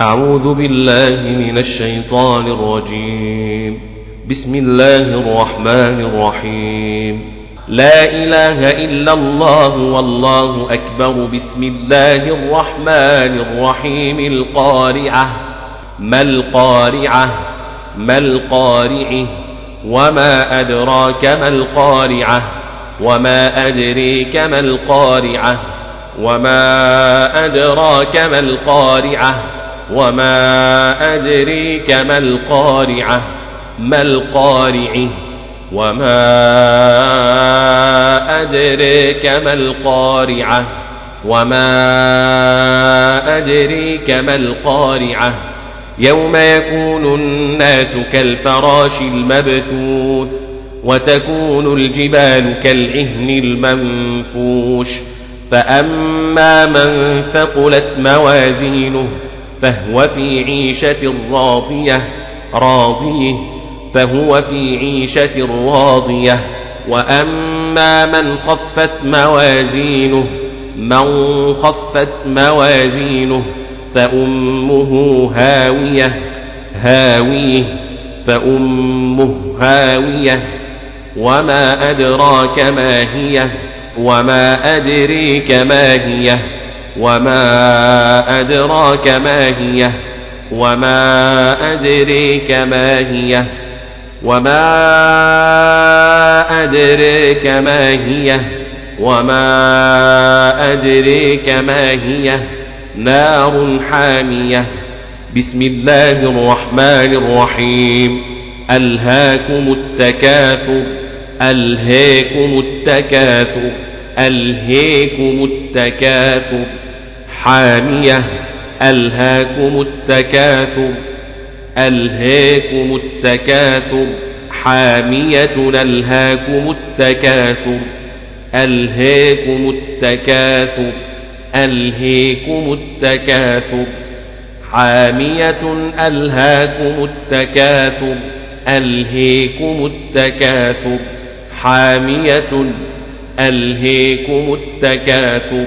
أعوذ بالله من الشيطان الرجيم. بسم الله الرحمن الرحيم. لا إله إلا الله والله أكبر. بسم الله الرحمن الرحيم. القارعة. ما القارعة؟ ما القارعة؟ وما أدراك ما القارعة؟ وما أدريك ما القارعة؟ وما أدراك ما القارعة؟ وما أدريك ما القارعة ما القارعة وما أدريك ما القارعة وما أدريك ما القارعة يوم يكون الناس كالفراش المبثوث وتكون الجبال كالعهن المنفوش فأما من ثقلت موازينه فهو في عيشة راضية راضيه فهو في عيشة راضية. وأما من خفت موازينه من خفت موازينه فأمه هاوية هاويه فأمه هاوية. وما أدراك ما هي وما أدريك ما هي. وما أدراك ما هي وما أدريك ما هي وما أدريك ما هي وما أدريك ما هي نار حامية بسم الله الرحمن الرحيم ألهاكم التكاثر ألهاكم التكاثر ألهاكم التكاثر. حامية ألهاكم التكاثر. ألهاكم التكاثر. حامية ألهاكم التكاثر. ألهاكم التكاثر. ألهيكم التكاثر. حامية ألهاكم التكاثر. ألهيكم التكاثر. حامية ألهيكم التكاثر